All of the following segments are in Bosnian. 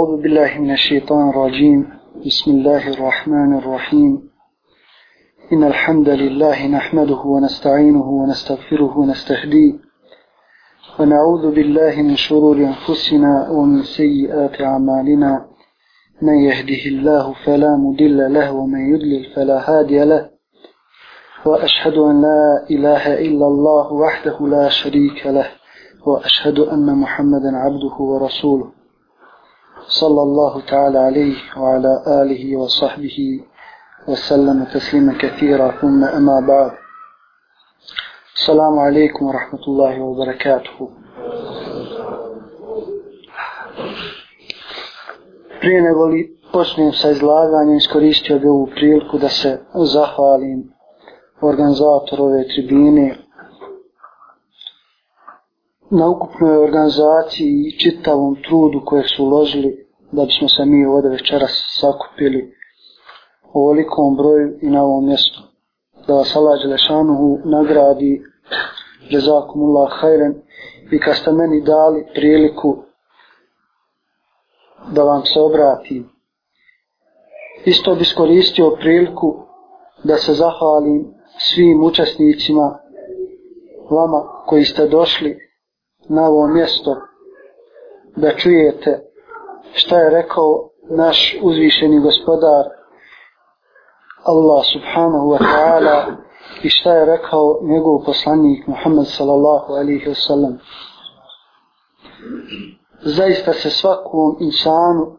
أعوذ بالله من الشيطان الرجيم. بسم الله الرحمن الرحيم. إن الحمد لله نحمده ونستعينه ونستغفره ونستهديه. ونعوذ بالله من شرور أنفسنا ومن سيئات أعمالنا. من يهده الله فلا مدل له ومن يدلل فلا هادي له. وأشهد أن لا إله إلا الله وحده لا شريك له. وأشهد أن محمدا عبده ورسوله. صلى الله تعالى عليه وعلى آله وصحبه وسلم تسليما كثيرا ثم أما بعد السلام عليكم ورحمة الله وبركاته Prije nego li počnem sa izlaganjem, iskoristio bi ovu priliku da se zahvalim organizator ove tribine na ukupnoj organizaciji i čitavom trudu kojeg su uložili da bismo se mi ovdje večeras sakupili u ovolikom broju i na ovom mjestu. Da vas Allah Đelešanuhu nagradi Jazakumullah hajren i kad ste meni dali priliku da vam se obratim. Isto bi skoristio priliku da se zahvalim svim učesnicima vama koji ste došli na ovo mjesto da čujete šta je rekao naš uzvišeni gospodar Allah subhanahu wa ta'ala i šta je rekao njegov poslanik Muhammed sallallahu alaihi wa sallam. Zaista se svakom insanu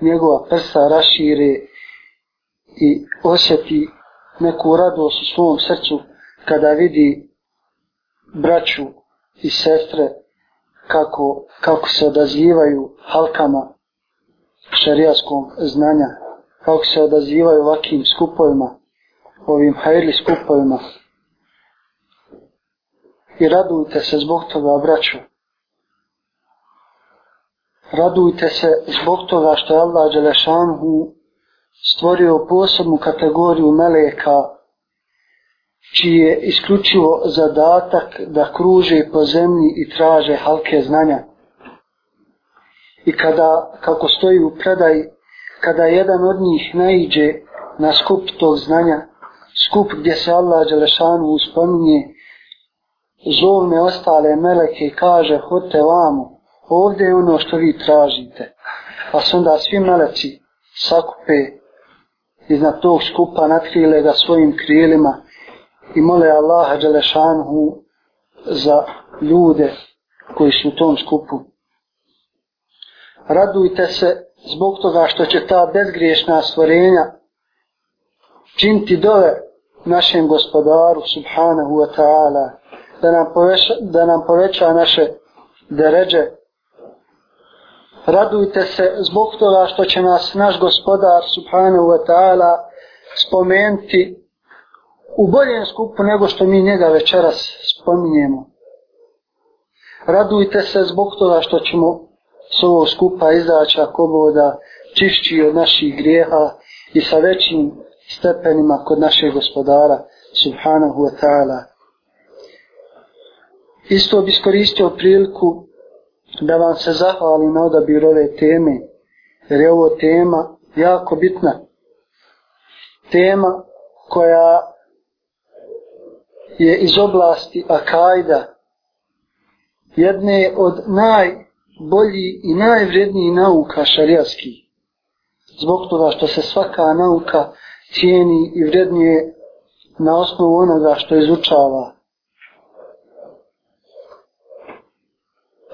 njegova prsa rašire i osjeti neku radost u svom srcu kada vidi braću i sestre kako, kako se odazivaju halkama šarijaskom znanja, kako se odazivaju ovakvim skupovima, ovim hajrli skupovima. I radujte se zbog toga, braću. Radujte se zbog toga što je Allah Đelešanhu stvorio posebnu kategoriju meleka čiji je isključivo zadatak da kruže po zemlji i traže halke znanja. I kada, kako stoji u predaj, kada jedan od njih naiđe na skup tog znanja, skup gdje se Allah Đelešanu uspominje, zovne ostale meleke i kaže, hote vamo, ovdje je ono što vi tražite. Pa su onda svi meleci sakupe iznad tog skupa, natkrile ga svojim krilima i mole Allaha Đelešanhu za ljude koji su u tom skupu. Radujte se zbog toga što će ta bezgriješna stvorenja činti dole našem gospodaru subhanahu wa ta'ala da nam poveća, da nam poveća naše deređe. Radujte se zbog toga što će nas naš gospodar subhanahu wa ta'ala spomenuti u boljem skupu nego što mi njega večeras spominjemo. Radujte se zbog toga što ćemo s ovog skupa izaći ako boda čišći od naših grijeha i sa većim stepenima kod našeg gospodara subhanahu wa ta'ala. Isto bi iskoristio priliku da vam se zahvalim na odabir ove teme, jer je ovo tema jako bitna. Tema koja je iz oblasti akajda jedne od najbolji i najvrednijih nauka šarijatskih. Zbog toga što se svaka nauka cijeni i vrednije na osnovu onoga što izučava.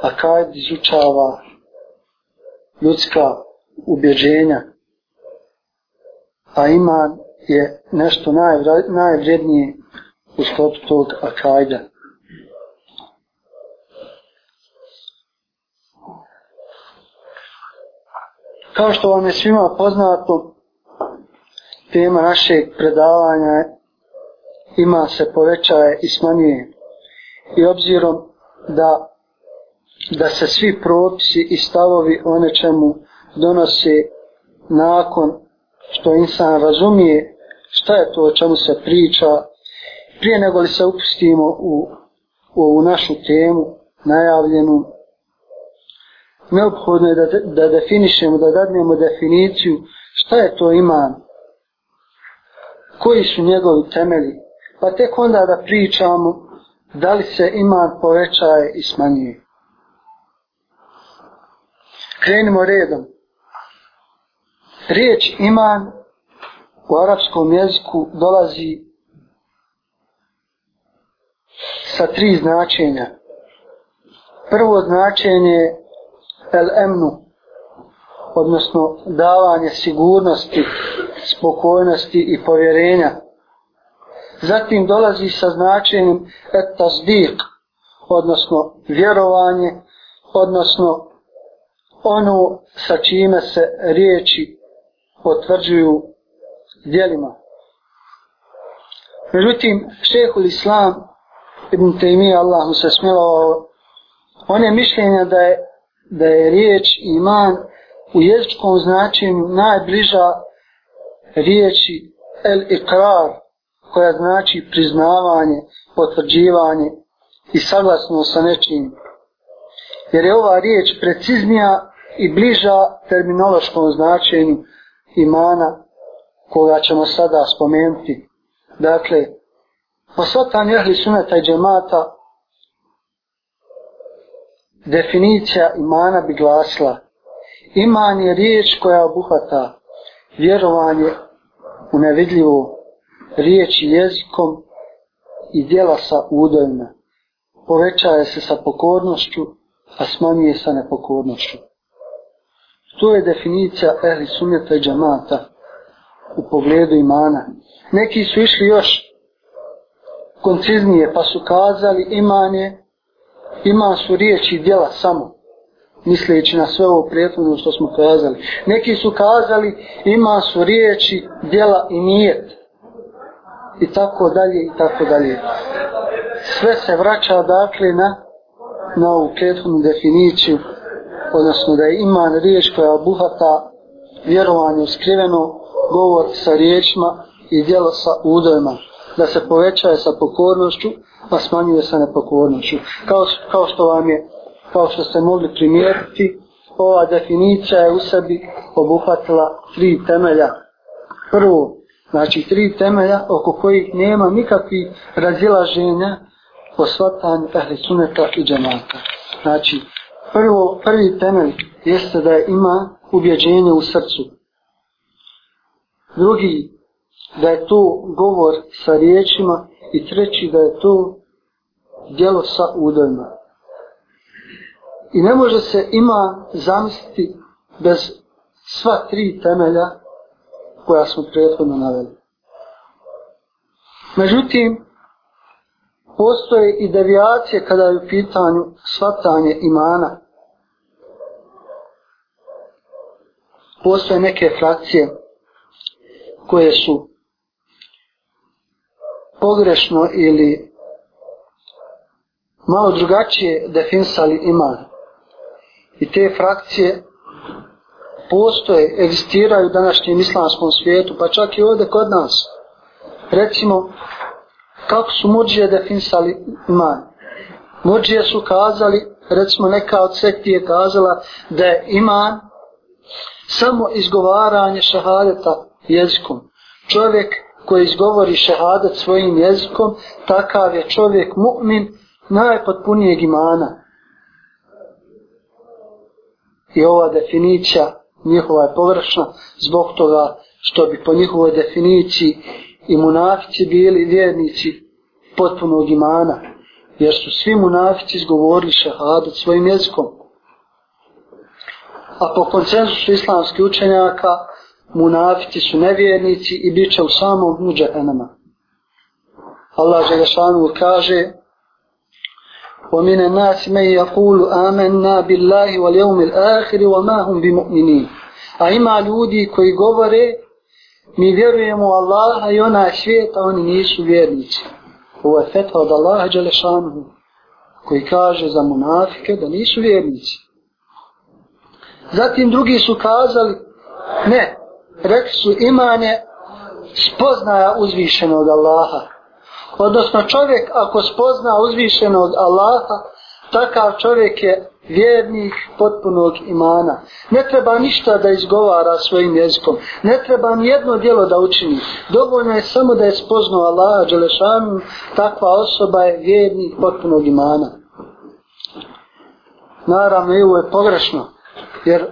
Akajd izučava ljudska ubjeđenja, a iman je nešto najvrednije u sklopu tog akajda. Kao što vam je svima poznato, tema našeg predavanja ima se povećaje i smanjuje. I obzirom da, da se svi propisi i stavovi o nečemu donose nakon što insan razumije šta je to o čemu se priča prije nego li se upustimo u, u ovu našu temu najavljenu neophodno je da, da definišemo, da dadnemo definiciju šta je to iman, koji su njegovi temelji, pa tek onda da pričamo da li se iman povećaje i smanjuje. Krenimo redom. Riječ iman u arapskom jeziku dolazi sa tri značenja. Prvo značenje je el emnu, odnosno davanje sigurnosti, spokojnosti i povjerenja. Zatim dolazi sa značenjem et tasdik, odnosno vjerovanje, odnosno ono sa čime se riječi potvrđuju djelima. Međutim, šehul islam ibn Taymi, Allahu se smilovao, on je mišljenja da je, da je riječ iman u jezičkom značenju najbliža riječi el ikrar, koja znači priznavanje, potvrđivanje i saglasno sa nečim. Jer je ova riječ preciznija i bliža terminološkom značenju imana koga ćemo sada spomenuti. Dakle, Pa po svatanju ehli suneta i džemata definicija imana bi glasila iman je riječ koja obuhvata vjerovanje u nevidljivo riječi jezikom i djela sa udojima. Povećaje se sa pokornošću, a smanjuje sa nepokornošću. To je definicija ehli sunneta i džamata u pogledu imana. Neki su išli još konciznije pa su kazali iman je, iman su riječi i djela samo, misleći na sve ovo prijetno što smo kazali. Neki su kazali ima su riječi, djela i nijet. I tako dalje i tako dalje. Sve se vraća dakle na, na ovu prethodnu definiciju odnosno da je iman riječ koja obuhata vjerovanje u skriveno govor sa riječima i djelo sa udojima da se povećaje sa pokornošću a smanjuje sa nepokornošću. Kao, kao što vam je kao što ste mogli primijetiti ova definicija je u sebi obuhvatila tri temelja. Prvo znači tri temelja oko kojih nema nikakvih razilaženja po svatanju ehli suneta i džemata. Znači prvo, prvi temelj jeste da ima ubjeđenje u srcu. Drugi, da je to govor sa riječima i treći, da je to djelo sa udojima. I ne može se ima zamisliti bez sva tri temelja koja smo prethodno naveli. Međutim, postoje i devijacije kada je u pitanju svatanje imana. postoje neke frakcije koje su pogrešno ili malo drugačije definisali iman. I te frakcije postoje, egzistiraju u današnjem islamskom svijetu, pa čak i ovdje kod nas. Recimo, kako su muđije definisali iman. Muđije su kazali, recimo neka od sekti je kazala da je iman samo izgovaranje šahadeta jezikom. Čovjek koji izgovori šehadat svojim jezikom, takav je čovjek mu'min najpotpunijeg imana. I ova definicija njihova je površna zbog toga što bi po njihovoj definiciji i munafici bili vjernici potpunog imana. Jer su svi munafici izgovorili šehadat svojim jezikom a po koncenzusu islamskih učenjaka munafici su nevjernici i bit će u samom dnu džahenama. Allah Želešanu kaže وَمِنَ النَّاسِ مَنْ يَقُولُ آمَنَّا بِاللَّهِ وَالْيَوْمِ الْآخِرِ وَمَا هُمْ بِمُؤْمِنِينَ A ima ljudi koji govore mi vjerujemo u Allaha i onaj svijet, a oni nisu vjernici. Ovo je fetva od Allaha Đelešanu koji kaže za munafike da nisu vjernici. Zatim drugi su kazali, ne, rekli su imanje spoznaja uzvišenog Allaha. Odnosno čovjek ako spozna uzvišenog Allaha, takav čovjek je vjernik potpunog imana. Ne treba ništa da izgovara svojim jezikom. Ne treba ni jedno djelo da učini. Dovoljno je samo da je spoznao Allaha Đelešanu, takva osoba je vjernik potpunog imana. Naravno, i ovo je pogrešno, jer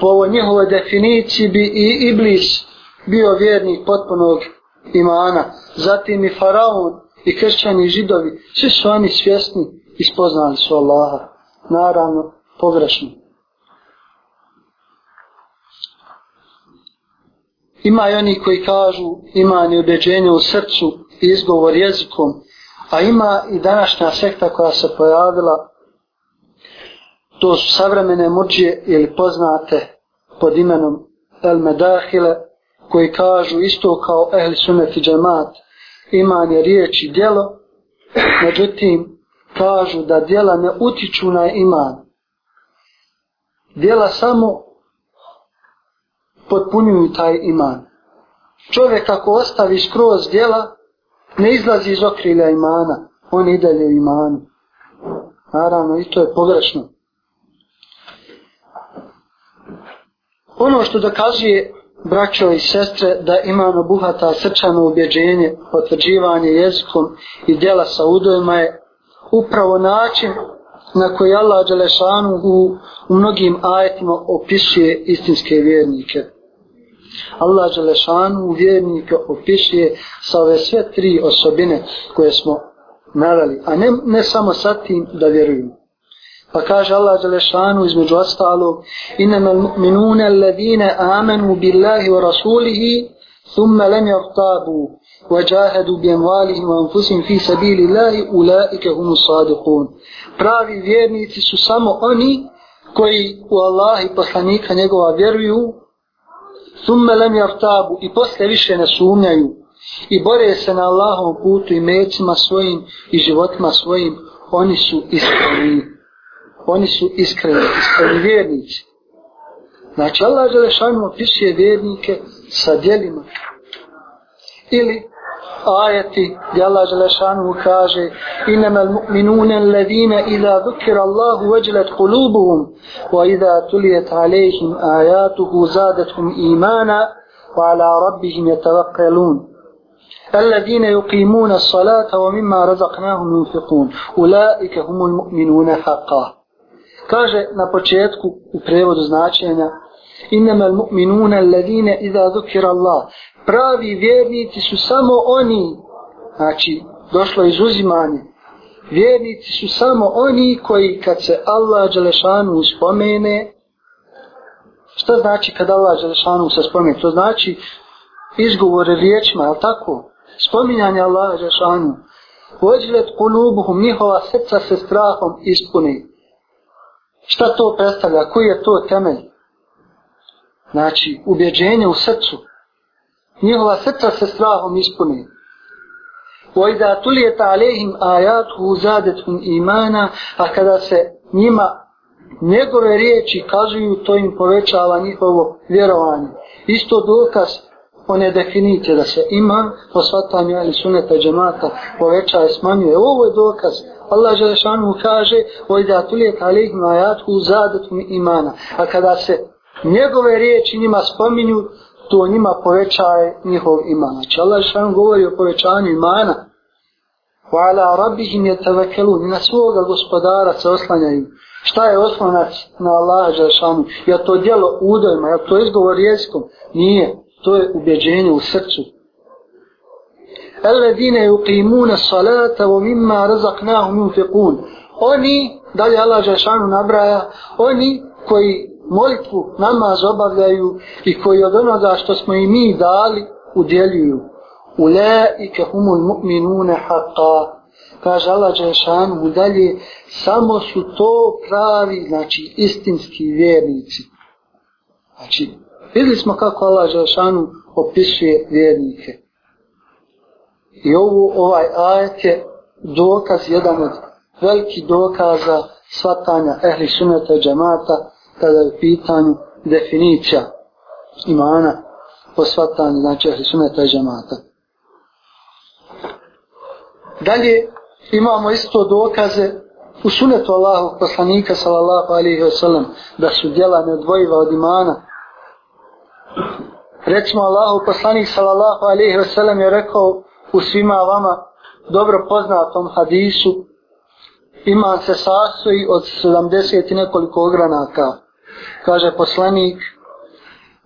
po ovoj njihovoj definiciji bi i Iblis bio vjernik potpunog imana. Zatim i Faraon i kršćani i židovi, svi su oni svjesni i spoznali su Allaha. Naravno, pogrešno. Ima i oni koji kažu iman i ubeđenje u srcu i izgovor jezikom, a ima i današnja sekta koja se pojavila, to su savremene murđije ili poznate pod imenom El Medahile, koji kažu isto kao ehli sunet i džemat, iman je riječ i djelo, međutim, kažu da djela ne utiču na iman. Djela samo potpunjuju taj iman. Čovjek ako ostavi skroz djela, ne izlazi iz okrilja imana, on ide u imanu. Naravno, i to je pogrešno. Ono što dokazuje braćo i sestre da imamo buhata srčano ubjeđenje, potvrđivanje jezikom i djela sa udojima je upravo način na koji Allah Đelešanu u, u mnogim ajetima opisuje istinske vjernike. Allah Đelešanu u vjernike opisuje sa ove sve tri osobine koje smo naveli, a ne, ne samo sa tim da vjerujemo. Pa kaže Allah Đelešanu između ostalog Inama mu'minune alladine amanu billahi wa rasulihi thumma lam yartabu وجاهدوا بأموالهم وأنفسهم في سبيل الله أولئك هم الصادقون pravi vjernici su samo oni koji u Allah i poslanika njegova vjeruju thumme lem jartabu i posle više ne sumnjaju i bore se na Allahom putu i mecima svojim i životima svojim oni su iskreni Oni su iskreni iskreni vjernici znači Allah Želešanu opisuje vjernike sa dijelima ili ajeti gdje Allah Želešanu kaže inama mu'minune alladhina idha dhukira Allahu vajlat kulubuhum wa idha tulijet alejhim ajatuhu zadatuhum imana wa ala rabbihim yatawakkalun الذين يقيمون الصلاة ومما رزقناهم ينفقون أولئك هم المؤمنون حقا Kaže na početku u prevodu značenja Innamal mu'minuna alladine iza dhukira Allah. Pravi vjernici su samo oni, znači došlo je izuzimanje. Vjernici su samo oni koji kad se Allah dželešanu spomene Šta znači kad Allah dželešanu se spomene? To znači izgovore riječima, al tako? Spominjanje Allaha dželešanu. Vođilet kulubuhum njihova srca se strahom ispuni. Šta to predstavlja? Koji je to temelj? Znači, ubjeđenje u srcu njihova srca se strahom ispuni. Vojda tulijeta alehim ajatu zadetum imana, a kada se njima njegove riječi kazuju, to im povećava njihovo vjerovanje. Isto dokaz one definicije da se ima po svatanju ali suneta džemata povećaje, i smanjuje. Ovo je dokaz. Allah Želešanu kaže Vojda تُلِيَتْ عَلَيْهِمْ ajatu zadetum imana. A kada se njegove riječi njima spominju, to njima povećaje njihov iman. Znači Allah Želešanu govori o povećanju imana. Hvala rabbihim يَتَوَكَلُونَ tevekelu. Na svoga gospodara se oslanjaju. Šta je oslonac na Allaha Želešanu? Je to djelo udojima? Je to izgovor jezikom? Nije. To je ubjeđenje u srcu. Alladine yuqimuna salata wa mimma razaqnahum yunfiqun. Oni, dalje Allah Žešanu nabraja, oni koji molitvu namaz obavljaju i koji od onoga što smo i mi dali udjeljuju. Ulaike humul mu'minune haqqa. Kaže Allah Đelšanu dalje, samo su to pravi, znači istinski vjernici. Znači, vidjeli smo kako Allah Žešanu opisuje vjernike. I ovo, ovaj ajet je dokaz, jedan od velikih dokaza svatanja ehli suneta i džemata kada je pitanju definicija imana po svatanju, znači ehli suneta i džemata. Dalje imamo isto dokaze u sunetu Allahu poslanika sallallahu alaihi wasallam da su djela neodvojiva od imana. Recimo Allahu poslanik sallallahu alaihi wasallam je rekao u svima vama dobro poznatom hadisu iman se sastoji od 70 i nekoliko ogranaka. Kaže poslanik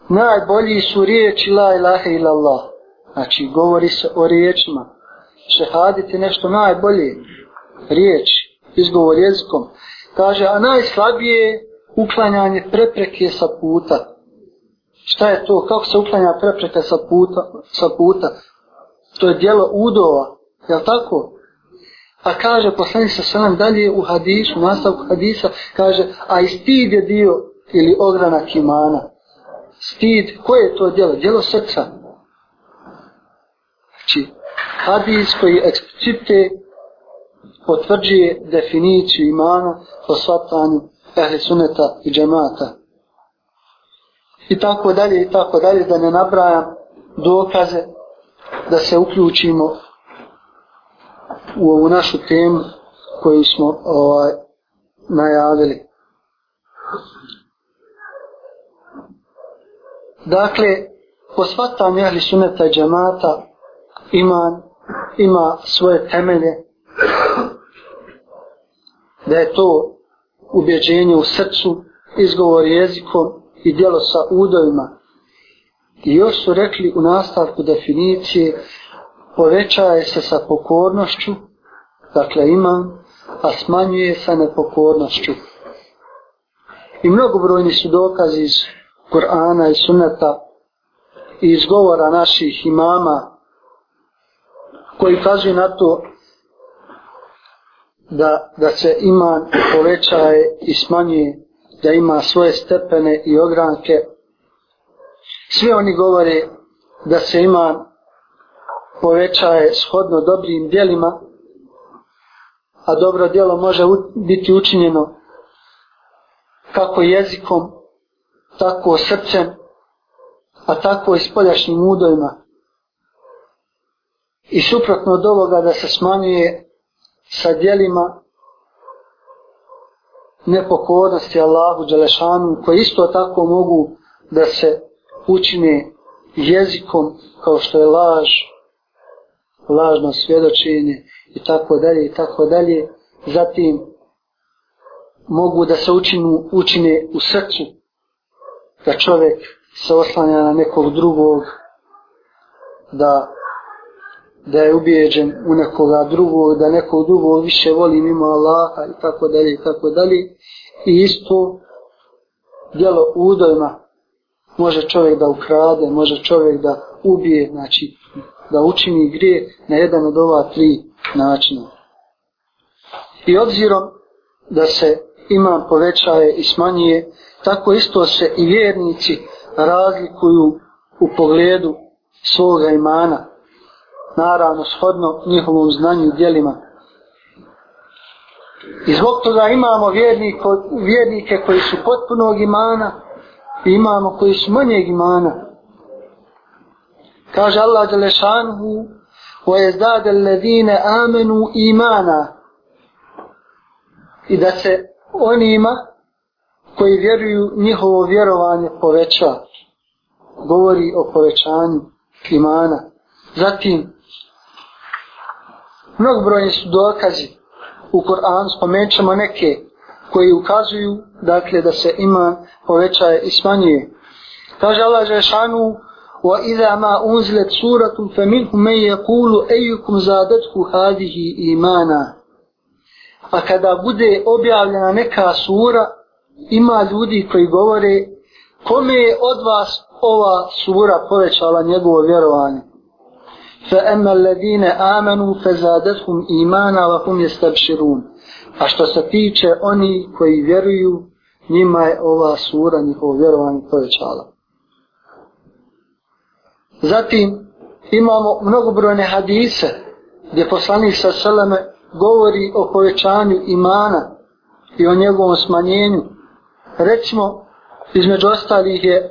najbolji su riječi la ilaha illallah. Znači govori se o riječima. Šehaditi nešto najbolje Riječ, izgovor jezikom. Kaže, a najslabije je uklanjanje prepreke sa puta. Šta je to? Kako se uklanja prepreke sa puta? Sa puta? To je dijelo udova. Je tako? A kaže poslanik sa sam dalje u hadisu, nastavku hadisa, kaže, a i stid je dio ili ogranak imana. Stid, koje je to djelo? Djelo srca. Znači, hadis koji eksplicite potvrđuje definiciju imana po svatanju ehli suneta i džemata. I tako dalje, i tako dalje, da ne nabrajam dokaze da se uključimo u ovu našu temu koju smo ovaj, najavili. Dakle, po svatam jahli suneta i džemata ima, ima svoje temelje da je to ubjeđenje u srcu, izgovor jezikom i djelo sa udovima. I još su rekli u nastavku definicije povećaje se sa pokornošću, dakle imam, a smanjuje sa nepokornošću. I mnogobrojni su dokazi iz Kur'ana i Sunneta i iz govora naših imama koji kazuju na to da, da se iman povećaje i smanjuje, da ima svoje stepene i ogranke. Svi oni govore da se iman povećaje shodno dobrim dijelima, a dobro dijelo može biti učinjeno kako jezikom, tako srcem, a tako i spoljašnjim udojima. I suprotno od ovoga da se smanjuje sa dijelima nepokornosti Allahu Đelešanu koji isto tako mogu da se učine jezikom kao što je laž lažno svjedočenje i tako dalje i tako dalje zatim mogu da se učinu, učine u srcu da čovjek se oslanja na nekog drugog da da je ubijeđen u nekoga drugog, da nekog drugog više voli mimo Allaha i tako dalje i tako dalje. I isto djelo udojma može čovjek da ukrade, može čovjek da ubije, znači da učini grije na jedan od ova tri načina. I obzirom da se iman povećaje i smanjuje, tako isto se i vjernici razlikuju u pogledu svoga imana naravno shodno njihovom znanju i dijelima. I zbog toga imamo vjerniko, vjernike koji su potpunog imana imamo koji su manjeg imana. Kaže Allah Đelešanhu وَيَزْدَادَ الَّذِينَ آمَنُوا إِمَانًا I da se onima koji vjeruju njihovo vjerovanje poveća. Govori o povećanju imana. Zatim, mnogobrojni su dokazi u Koranu, spomenut ćemo neke koji ukazuju dakle da se iman povećaje i smanjuje. Kaže Allah Žešanu وَإِذَا مَا أُنزِلَتْ سُورَةٌ فَمِنْهُ مَنْ يَقُولُ أَيُّكُمْ زَادَتْهُ هَذِهِ إِيمَانًا A kada bude objavljena neka sura, ima ljudi koji govore kome je od vas ova sura povećala njegovo vjerovanje. فأما الذين آمنوا فزادتهم إيمانا وهم يستبشرون A što se tiče oni koji vjeruju, njima je ova sura njihovo vjerovanje povećala. Zatim imamo mnogobrojne hadise gdje poslanik sa seleme govori o povećanju imana i o njegovom smanjenju. Recimo, između ostalih je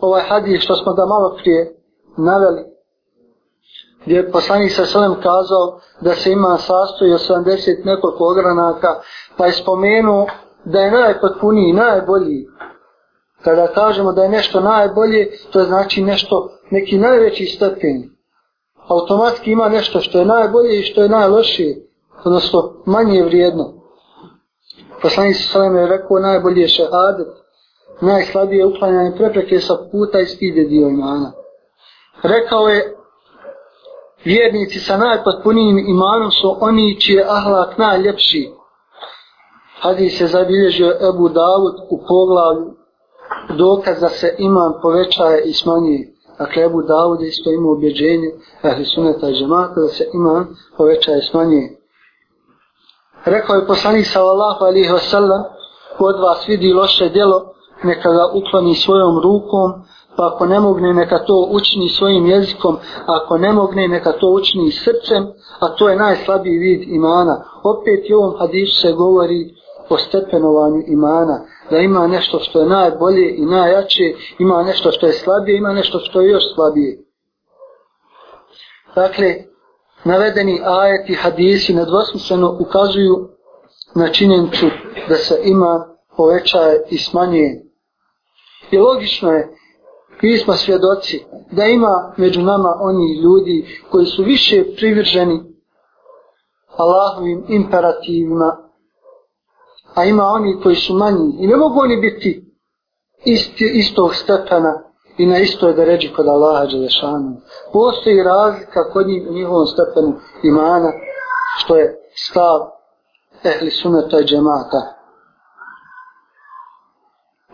ovaj hadis što smo da malo prije naveli gdje je poslanik sa selem kazao da se ima sastoji od 70 nekoliko ogranaka, pa je spomenuo da je najpotpuniji, najbolji. Kada kažemo da je nešto najbolje, to znači nešto, neki najveći stepen. Automatski ima nešto što je najbolje i što je najlošije, odnosno manje vrijedno. Poslanik sa selem je rekao najbolje je šehadet, najslabije uklanjanje prepreke sa puta i stide dio imana. Rekao je vjernici sa najpotpunijim imanom su oni čiji je ahlak najljepši. Hadis se zabilježio Ebu Davud u poglavlju dokaz da se iman povećaje i smanjuje. Dakle, Ebu Davud je isto imao objeđenje ahli suneta i džemata da se iman povećaje i smanjuje. Rekao je poslanik sallallahu alihi wasallam kod vas vidi loše djelo neka ga ukloni svojom rukom pa ako ne mogne neka to učini svojim jezikom, ako ne mogne neka to učini srcem, a to je najslabiji vid imana. Opet i ovom hadisu se govori o stepenovanju imana, da ima nešto što je najbolje i najjače, ima nešto što je slabije, ima nešto što je još slabije. Dakle, navedeni ajeti hadisi nedvosmisleno ukazuju na činjenicu da se ima povećaje i smanjuje. I logično je mi smo svjedoci da ima među nama oni ljudi koji su više privrženi Allahovim imperativima, a ima oni koji su manji i ne mogu oni biti isti, istog stepena i na istoj deređi kod Allaha Đelešanu. Postoji razlika kod njih u njihovom stepenu imana, što je stav ehli sunata i džemata.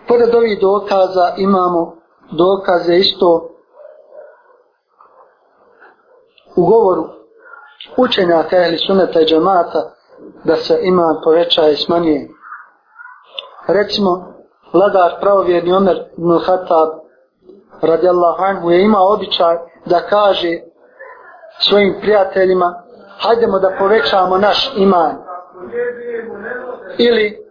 Pored ovih dokaza imamo dokaze isto u govoru učenja tehli suneta i džemata da se ima poveća i smanjuje. Recimo, vladar pravovjerni Omer ibn Khattab radijallahu anhu je imao običaj da kaže svojim prijateljima hajdemo da povećamo naš iman. Ili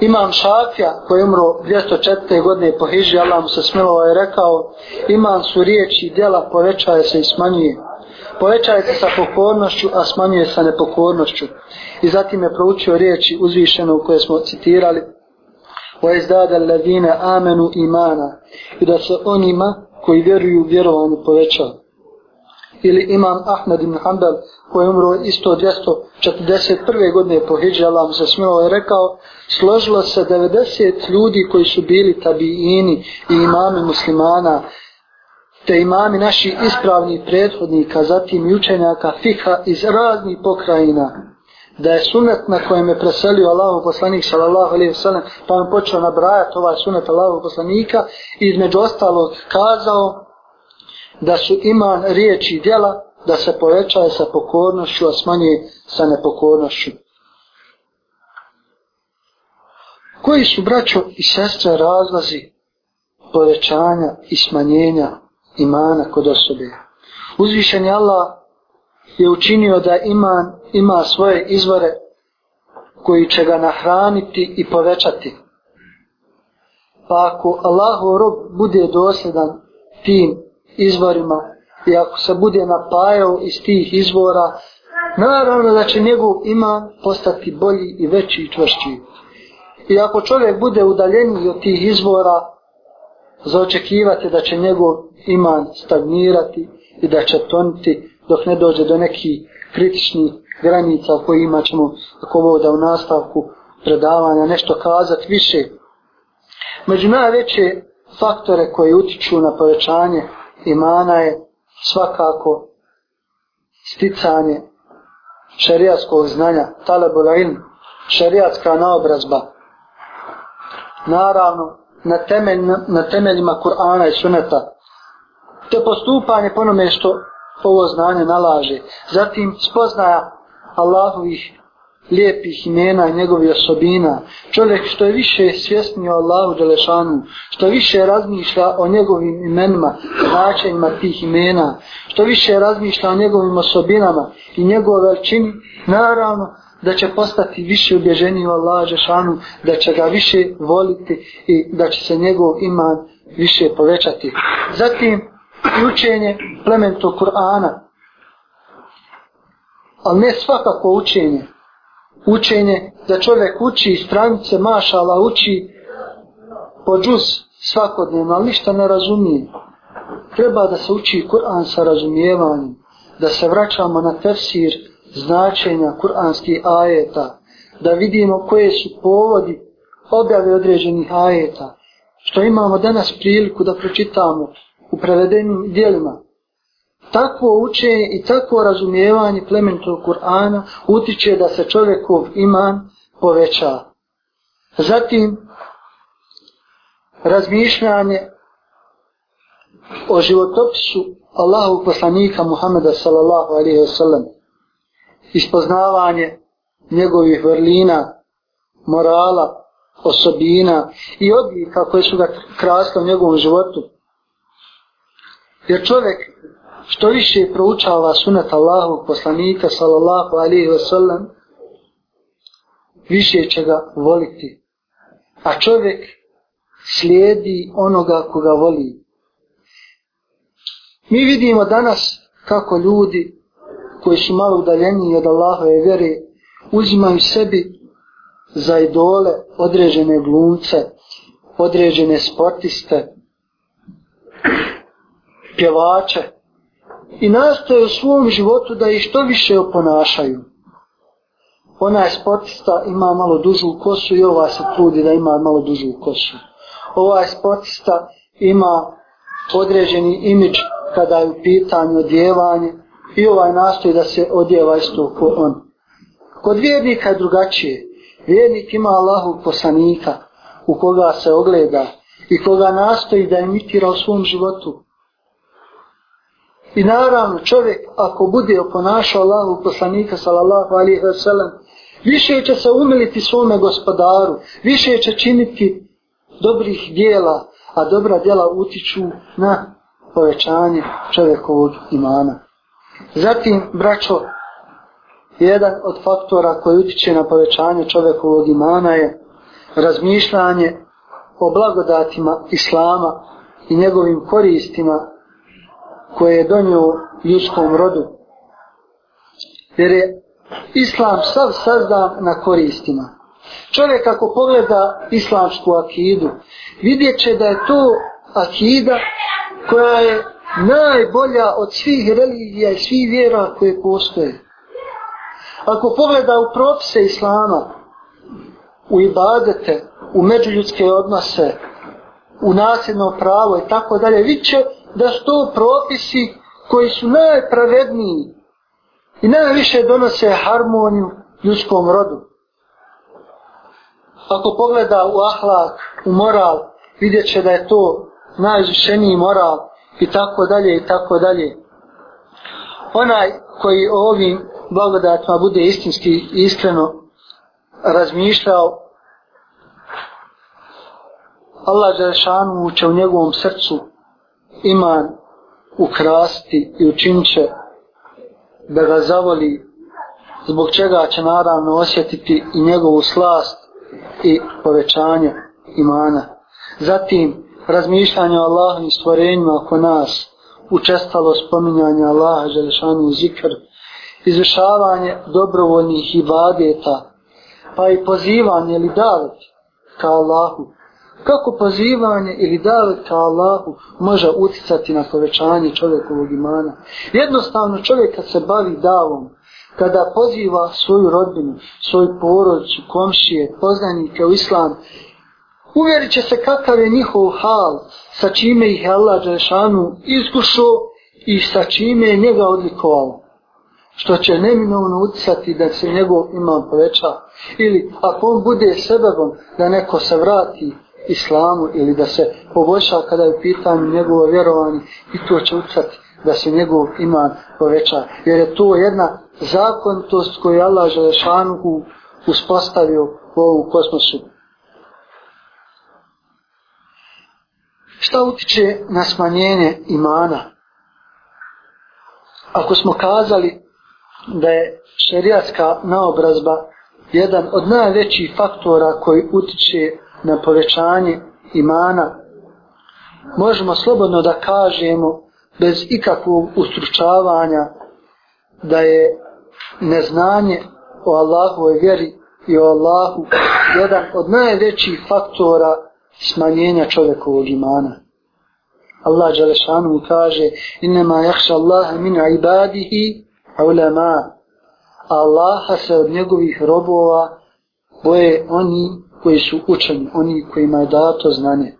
Imam Šafija koji je umro 204. godine po Hiži, Allah mu se smilovao je rekao, imam su riječi i djela povećaje se i smanjuje. Povećaje se sa pokornošću, a smanjuje se nepokornošću. I zatim je proučio riječi uzvišeno u koje smo citirali. O izdada ladine amenu imana. I da se onima koji vjeruju vjerovanju povećava. ili imam Ahmed ibn Hanbel koji je umro isto 241. godine po Hidži, Allah mu se smilo je rekao, složilo se 90 ljudi koji su bili tabiini i imami muslimana, te imami naši ispravni prethodnika, zatim i učenjaka fiha iz raznih pokrajina, da je sunet na kojem je preselio Allahov poslanik sallallahu alejhi ve sellem pa on počeo nabrajati ovaj sunet Allahov poslanika i između ostalog kazao da su iman riječi i djela da se povećaje sa pokornošću, a smanje sa nepokornošću. Koji su braćo i sestre razlazi povećanja i smanjenja imana kod osobe? Uzvišen Allah je učinio da iman ima svoje izvore koji će ga nahraniti i povećati. Pa ako Allahu rob bude dosljedan tim izvorima i ako se bude napajao iz tih izvora, naravno da će njegov iman postati bolji i veći i čvršći. I ako čovjek bude udaljeniji od tih izvora, zaočekivate da će njegov iman stagnirati i da će toniti dok ne dođe do neki kritičnih granica o kojima ćemo ako ovo da u nastavku predavanja nešto kazati više. Među najveće faktore koje utiču na povećanje imana je svakako sticanje šerijatskog znanja, talebul ilm, šerijatska naobrazba. Naravno, na, temelj, na temeljima Kur'ana i Suneta, te postupanje po onome što ovo znanje nalaže. Zatim spoznaja Allahovih lijepih imena i njegovih osobina. Čovjek što je više svjesnio Allahu Đelešanu, što više razmišlja o njegovim imenima, značenjima tih imena, što više razmišlja o njegovim osobinama i njegove veličini, naravno da će postati više ubježeni u Allahu Đelešanu, da će ga više voliti i da će se njegov iman više povećati. Zatim, učenje plementu Kur'ana. Ali ne svakako učenje. Učenje da čovjek uči i stranice, mašala, uči po džuz svakodnevno, ali ništa ne razumije. Treba da se uči Kur'an sa razumijevanjem, da se vraćamo na tefsir značenja kur'anskih ajeta, da vidimo koje su povodi objave određenih ajeta, što imamo danas priliku da pročitamo u prevedenim dijelima. Takvo učenje i takvo razumijevanje plemenitog Kur'ana utiče da se čovjekov iman poveća. Zatim, razmišljanje o životopisu Allahu poslanika Muhameda sallallahu alaihi wa sallam, ispoznavanje njegovih vrlina, morala, osobina i odlika koje su ga krasle u njegovom životu. Jer čovjek što više proučava sunet Allahovog poslanika sallallahu alaihi ve sallam, više će ga voliti. A čovjek slijedi onoga koga voli. Mi vidimo danas kako ljudi koji su malo udaljeni od Allahove vjere uzimaju sebi za idole određene glumce, određene sportiste, pjevače i nastoje u svom životu da ih što više oponašaju. Onaj sportista ima malo dužu kosu i ova se trudi da ima malo dužu kosu. Ovaj sportista ima određeni imidž kada je u pitanju odjevanje i ovaj nastoji da se odjeva isto ko on. Kod vjernika je drugačije. Vjernik ima Allahu poslanika u koga se ogleda i koga nastoji da imitira u svom životu. I naravno čovjek ako bude oponašao Allahu poslanika sallallahu alaihi wa sallam više će se umiliti svome gospodaru, više će činiti dobrih dijela, a dobra dijela utiču na povećanje čovjekovog imana. Zatim, braćo, jedan od faktora koji utiče na povećanje čovjekovog imana je razmišljanje o blagodatima Islama i njegovim koristima koje je donio ljudskom rodu. Jer je Islam sav sazdan na koristima. Čovjek ako pogleda islamsku akidu, vidjet će da je to akida koja je najbolja od svih religija i svih vjera koje postoje. Ako pogleda u propise Islama, u ibadete, u međuljudske odnose, u nasljedno pravo i tako dalje, vidit će da su to propisi koji su najpravedniji i najviše donose harmoniju ljudskom rodu. Ako pogleda u ahlak, u moral, vidjet će da je to najizvišeniji moral i tako dalje i tako dalje. Onaj koji o ovim blagodatima bude istinski i iskreno razmišljao, Allah Đelešanu će u njegovom srcu iman ukrasti i učinit će da ga zavoli, zbog čega će naravno osjetiti i njegovu slast i povećanje imana. Zatim, razmišljanje o Allahovim stvorenjima oko nas, učestalo spominjanje Allaha Želešanu zikr, izvršavanje dobrovoljnih ibadeta, pa i pozivanje ili davet ka Allahu. Kako pozivanje ili davet ka Allahu može uticati na povećanje čovjekovog imana? Jednostavno čovjek kad se bavi davom, kada poziva svoju rodbinu, svoju porodicu, komšije, poznanike u islam, uvjerit će se kakav je njihov hal, sa čime ih je Allah Đelešanu iskušao i sa čime je njega odlikovao. Što će neminovno utisati da se njegov imam poveća. Ili ako on bude sebebom da neko se vrati islamu ili da se poboljša kada je u pitanju njegovo vjerovanje i to će utisati da se njegov iman poveća. Jer je to jedna zakonitost koju je Allah Želešanu uspostavio u ovom kosmosu. Šta utiče na smanjenje imana? Ako smo kazali da je šerijatska naobrazba jedan od najvećih faktora koji utiče na povećanje imana, možemo slobodno da kažemo bez ikakvog ustručavanja da je neznanje o Allahovoj vjeri i o Allahu jedan od najvećih faktora smanjenja čovjekovog imana. Allah Đelešanu mu kaže innema jahša Allah min ibadihi ulema Allaha se od njegovih robova boje oni koji su učeni, oni kojima je dato znanje.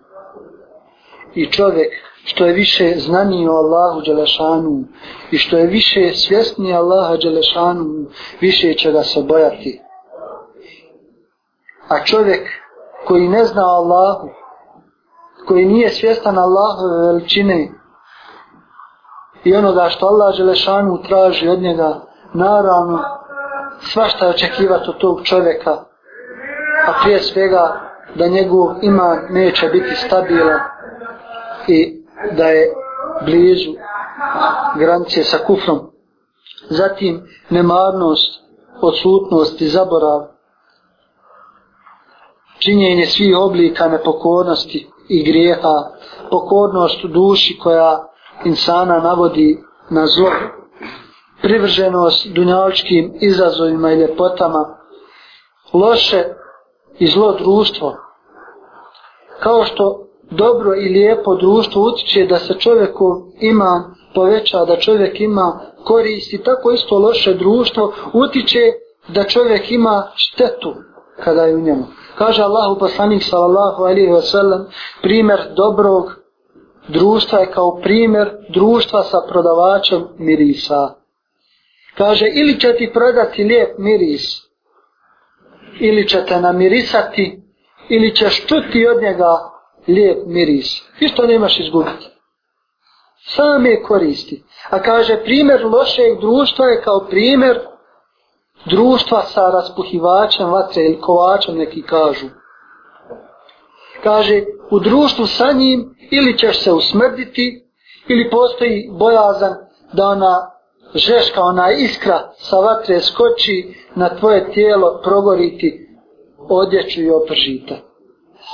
I čovjek što je više znanio o Allahu Đelešanu i što je više svjesni Allaha Đelešanu, više će ga se bojati. A čovjek koji ne zna Allahu, koji nije svjestan Allahove veličine i onoga što Allah Želešanu traži od njega, naravno, svašta je očekivati od tog čovjeka, a prije svega da njegov iman neće biti stabilan i da je blizu granice sa kufrom. Zatim nemarnost, odsutnost i zaborav, činjenje svih oblika nepokornosti i grijeha, pokornost u duši koja insana navodi na zlo, privrženost dunjaličkim izazovima i ljepotama, loše i zlo društvo, kao što dobro i lijepo društvo utiče da se čovjeku ima poveća, da čovjek ima koristi, tako isto loše društvo utiče da čovjek ima štetu kada je u njemu. Kaže Allahu poslanik sallallahu alaihi wa sallam, primjer dobrog društva je kao primjer društva sa prodavačem mirisa. Kaže, ili će ti prodati lijep miris, ili će te namirisati, ili ćeš čuti od njega lijep miris. Isto nemaš izgubiti. Same koristi. A kaže, primjer lošeg društva je kao primjer društva sa raspuhivačem vatre ili kovačem neki kažu. Kaže, u društvu sa njim ili ćeš se usmrditi ili postoji bojazan da ona žeška, ona iskra sa vatre skoči na tvoje tijelo progoriti odjeću i opržite.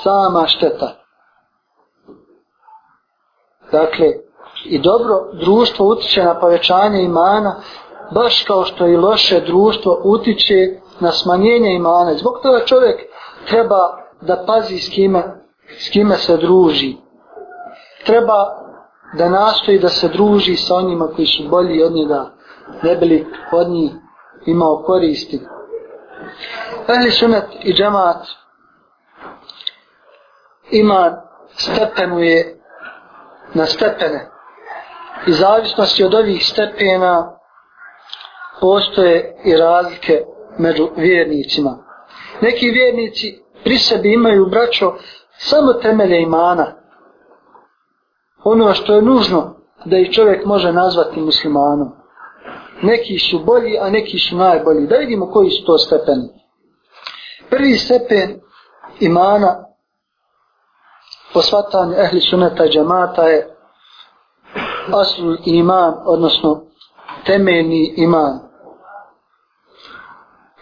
Sama šteta. Dakle, i dobro društvo utiče na povećanje imana, baš kao što i loše društvo utiče na smanjenje imana. Zbog toga čovjek treba da pazi s kime, s kime se druži. Treba da nastoji da se druži sa onima koji su bolji od njega, ne bili od njih imao koristi. Ehli sunet i džemat ima stepenuje na stepene. I zavisnosti od ovih stepena postoje i razlike među vjernicima. Neki vjernici pri sebi imaju braćo samo temelje imana. Ono što je nužno da i čovjek može nazvati muslimanom. Neki su bolji, a neki su najbolji. Da vidimo koji su to stepeni. Prvi stepen imana po svatanju ehli suneta džamata je aslu iman, odnosno temeljni iman.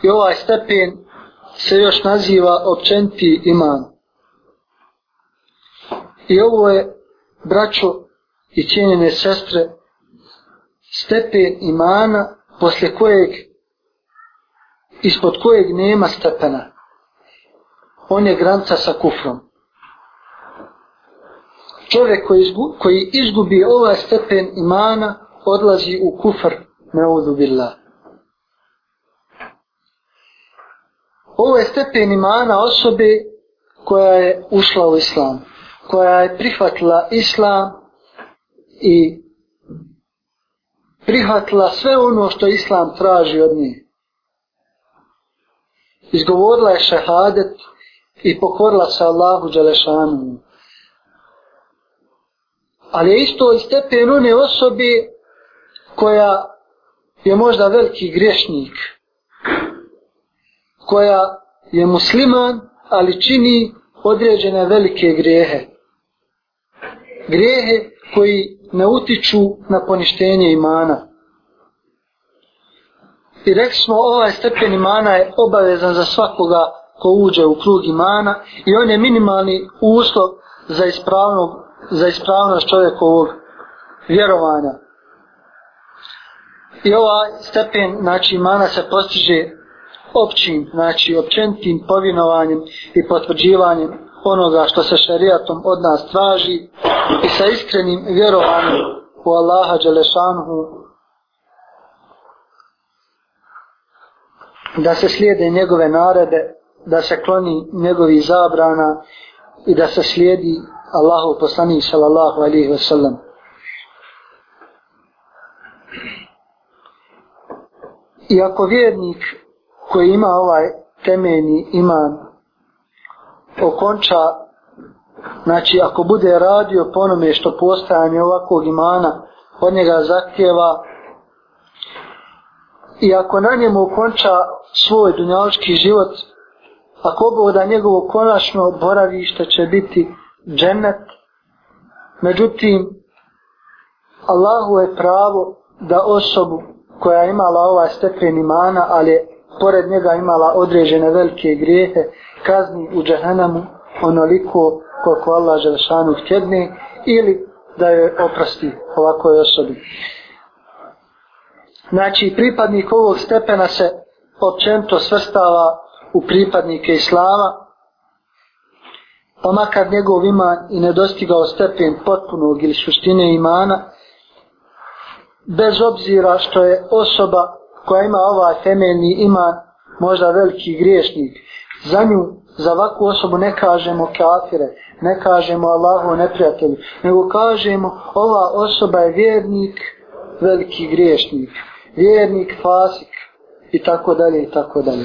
I ovaj stepen se još naziva općenti iman. I ovo je, braćo i cijenjene sestre, stepen imana posle kojeg, ispod kojeg nema stepena. On je granca sa kufrom. Čovjek koji, izgu, koji izgubi ovaj stepen imana, odlazi u kufr, neudu billah. Ovo je stepen imana osobe koja je ušla u islam, koja je prihvatila islam i prihvatila sve ono što islam traži od nje. Izgovorila je šehadet i pokorila se Allahu Đelešanu. Ali je isto i stepen one osobi koja je možda veliki grešnik, koja je musliman, ali čini određene velike grijehe. Grijehe koji ne utiču na poništenje imana. I rekli smo, ovaj stepen imana je obavezan za svakoga ko uđe u krug imana i on je minimalni uslov za ispravno, za ispravnost čovjekovog vjerovanja. I ovaj stepen, znači, imana se postiže općim, znači, općenitim povinovanjem i potvrđivanjem onoga što se šerijatom od nas traži i sa iskrenim vjerovanjem u Allaha Đelešanhu da se slijede njegove narede, da se kloni njegovi zabrana i da se slijedi Allahu poslanik sallallahu alaihi wasallam. I ako vjernik koji ima ovaj temeljni iman okonča, znači ako bude radio ponome što postajanje ovakvog imana od njega zahtjeva i ako na njemu okonča svoj dunjalički život, ako oboda njegovo konačno boravište će biti džennet, međutim, Allahu je pravo da osobu koja je imala ovaj stepen imana, ali je pored njega imala određene velike grijehe, kazni u džahenamu onoliko koliko Allah Želešanu htjedne ili da je oprosti ovakoj osobi. Znači, pripadnik ovog stepena se općento svrstava u pripadnike Islama, pa makar njegov iman i ne dostigao stepen potpunog ili suštine imana, bez obzira što je osoba koja ima ovaj temeljni iman možda veliki griješnik, za nju, za ovakvu osobu ne kažemo kafire, ne kažemo Allahu neprijatelji, nego kažemo ova osoba je vjernik, veliki griješnik, vjernik, fasik i tako dalje i tako dalje.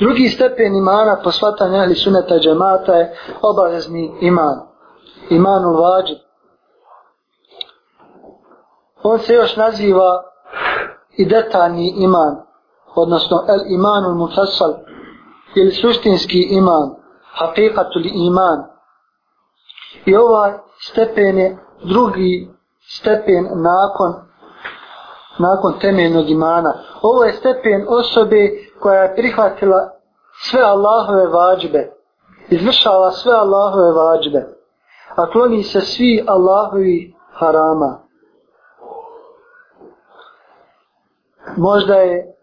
Drugi stepen imana po shvatanju ahli suneta džemata je obavezni iman. Imanul vađib. On se još naziva i detaljni iman, odnosno el imanul mutassal, ili suštinski iman, haqiqatul iman. I ovaj stepen je drugi stepen nakon nakon temeljnog imana. Ovo je stepen osobe koja je prihvatila sve Allahove vađbe, izvršava sve Allahove vađbe, a kloni se svi Allahovi harama. Možda je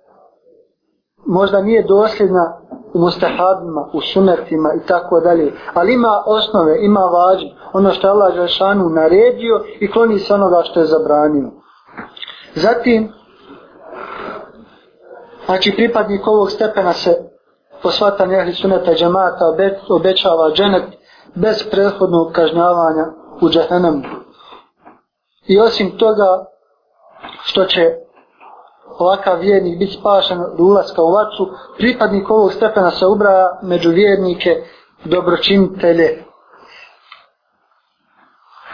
možda nije dosljedna u mustahabima, u sunetima i tako dalje, ali ima osnove, ima vađbe, ono što je Allah Žešanu naredio i kloni se onoga što je zabranio. Zatim, znači pripadnik ovog stepena se po svatanju ehli suneta džemata obećava dženet bez prethodnog kažnjavanja u džahenemu. I osim toga što će ovakav vjernik biti spašen do ulaska u vatru, pripadnik ovog stepena se ubraja među vjernike dobročinitelje.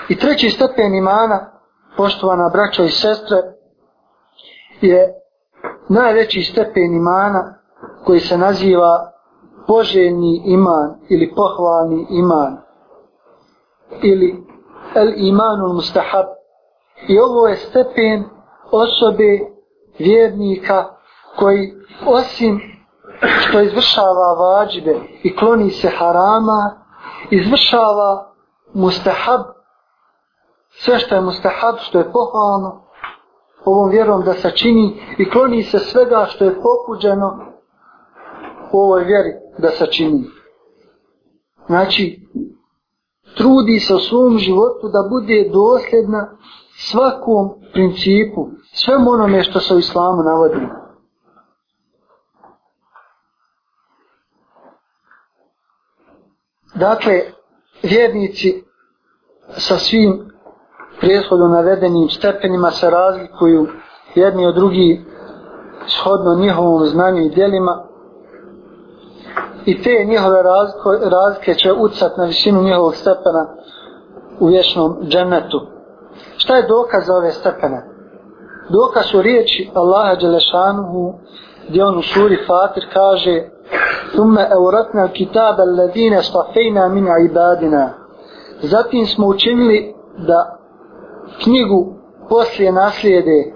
I treći stepen imana, poštovana braćo i sestre, je najveći stepen imana koji se naziva poželjni iman ili pohvalni iman ili el imanul mustahab i ovo je stepen osobe vjernika koji osim što izvršava vađbe i kloni se harama izvršava mustahab sve što je mustahab što je pohvalno ovom vjerom da se čini i kloni se svega što je pokuđeno u ovoj vjeri da se čini. Znači, trudi se u svom životu da bude dosljedna svakom principu, svemu onome što se u islamu navodi. Dakle, vjernici sa svim prijeshodu navedenim stepenima se razlikuju jedni od drugi shodno njihovom znanju i dijelima i te njihove razlike, razlike će ucat na visinu njihovog stepena u vječnom džennetu. Šta je dokaz za ove stepene? Dokaz su riječi Allaha Đelešanuhu gdje on u suri Fatir kaže Thumme euratna kitaba alladine stafejna min ibadina Zatim smo učinili da knjigu poslije naslijede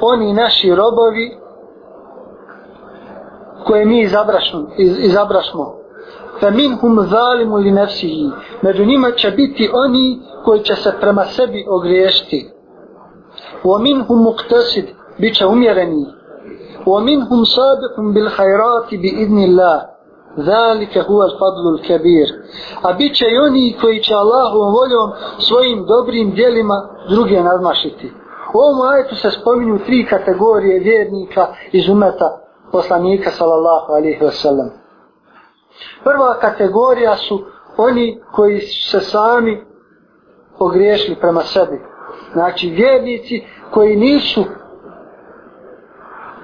oni naši robovi koje mi izabrašmo, iz, izabrašmo. Fa minhum zalimu li nefsihi. Među njima će biti oni koji će se prema sebi ogriješiti. Wa minhum muqtasid, bit će umjereni. Wa minhum sabiqun bil hajrati bi idni Allah. Huwa al-fadlu al-kabir. A bit će i oni koji će Allahovom voljom svojim dobrim dijelima druge nadmašiti. U ovom ajetu se spominju tri kategorije vjernika iz umeta poslanika sallallahu alaihi wasallam. Prva kategorija su oni koji se sami pogriješili prema sebi. Znači vjernici koji nisu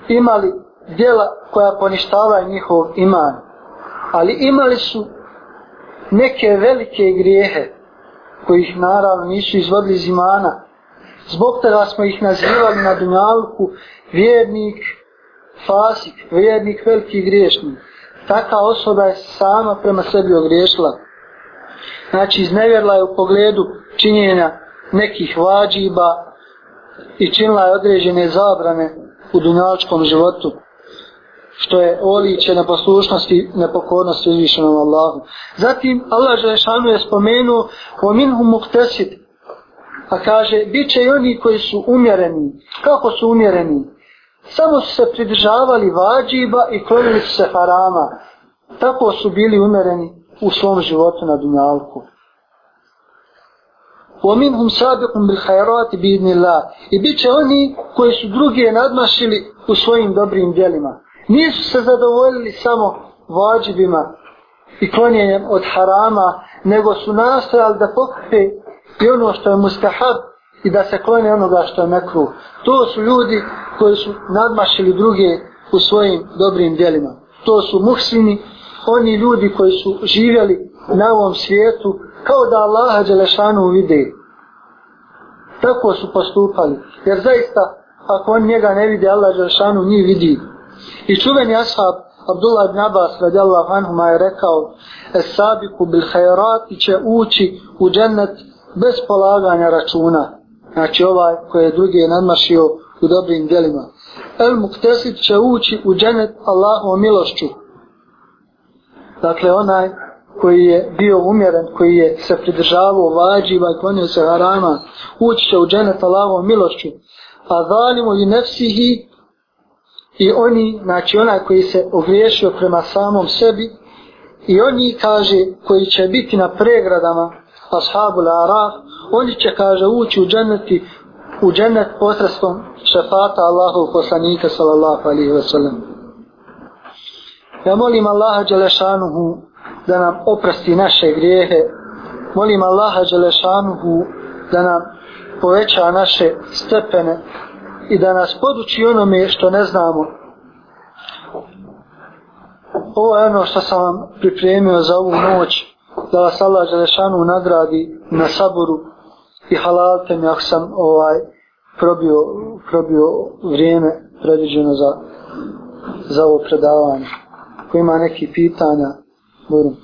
imali djela koja poništavaju njihov iman. Ali imali su neke velike grijehe koji ih naravno nisu izvodili iz imana. Zbog toga smo ih nazivali na dunjalku vjernik, fasik, vjernik, veliki griješnik. Taka osoba je sama prema sebi ogriješila. Znači iznevjerla je u pogledu činjenja nekih vađiba i činila je određene zabrane u dunjačkom životu što je oliče na poslušnosti na pokornosti uzvišenom Allahu. Zatim Allah Želešanu je spomenuo o minhum muktesid a kaže bit će i oni koji su umjereni. Kako su umjereni? Samo su se pridržavali vađiba i klonili su se harama. Tako su bili umjereni u svom životu na dunjalku وَمِنْهُمْ سَابِقٌ بِالْحَيْرَاتِ بِإِذْنِ اللَّهِ I bit će oni koji su druge nadmašili u svojim dobrim djelima. Nisu se zadovoljili samo vađibima i klonjenjem od harama, nego su nastojali da pokripe i ono što je mustahab i da se klone onoga što je mekru. To su ljudi koji su nadmašili druge u svojim dobrim djelima. To su muhsini, oni ljudi koji su živjeli na ovom svijetu kao da Allaha Đelešanu vide. Tako su postupali. Jer zaista, ako on njega ne vidi, Allah Đelešanu njih vidi. I čuveni ashab Abdullah ibn Abbas radijallahu anhuma je rekao Es sabiku bil hajrati će ući u džennet bez polaganja računa. Znači ovaj koji je drugi nadmašio u dobrim djelima. El muktesid će ući u džennet Allahovom milošću. Dakle onaj koji je bio umjeren, koji je se pridržavao vađiva i klonio se harama, ući će u dženet Allahovom milošću. A zalimu i nefsihi i oni, znači onaj koji se ogriješio prema samom sebi i oni kaže koji će biti na pregradama ashabu l'araf, oni će kaže ući u dženeti u dženet posredstvom šefata Allahu poslanika sallallahu alaihi wa sallam. Ja molim Allaha Đelešanuhu da nam oprosti naše grijehe. Molim Allaha Đelešanuhu da nam poveća naše stepene i da nas poduči onome što ne znamo. Ovo je ono što sam vam pripremio za ovu noć, da vas Allah Đelešanu nagradi na saboru i halalte mi ako sam ovaj probio, probio vrijeme predviđeno za, za ovo predavanje. Ko ima neki pitanja, buyurun.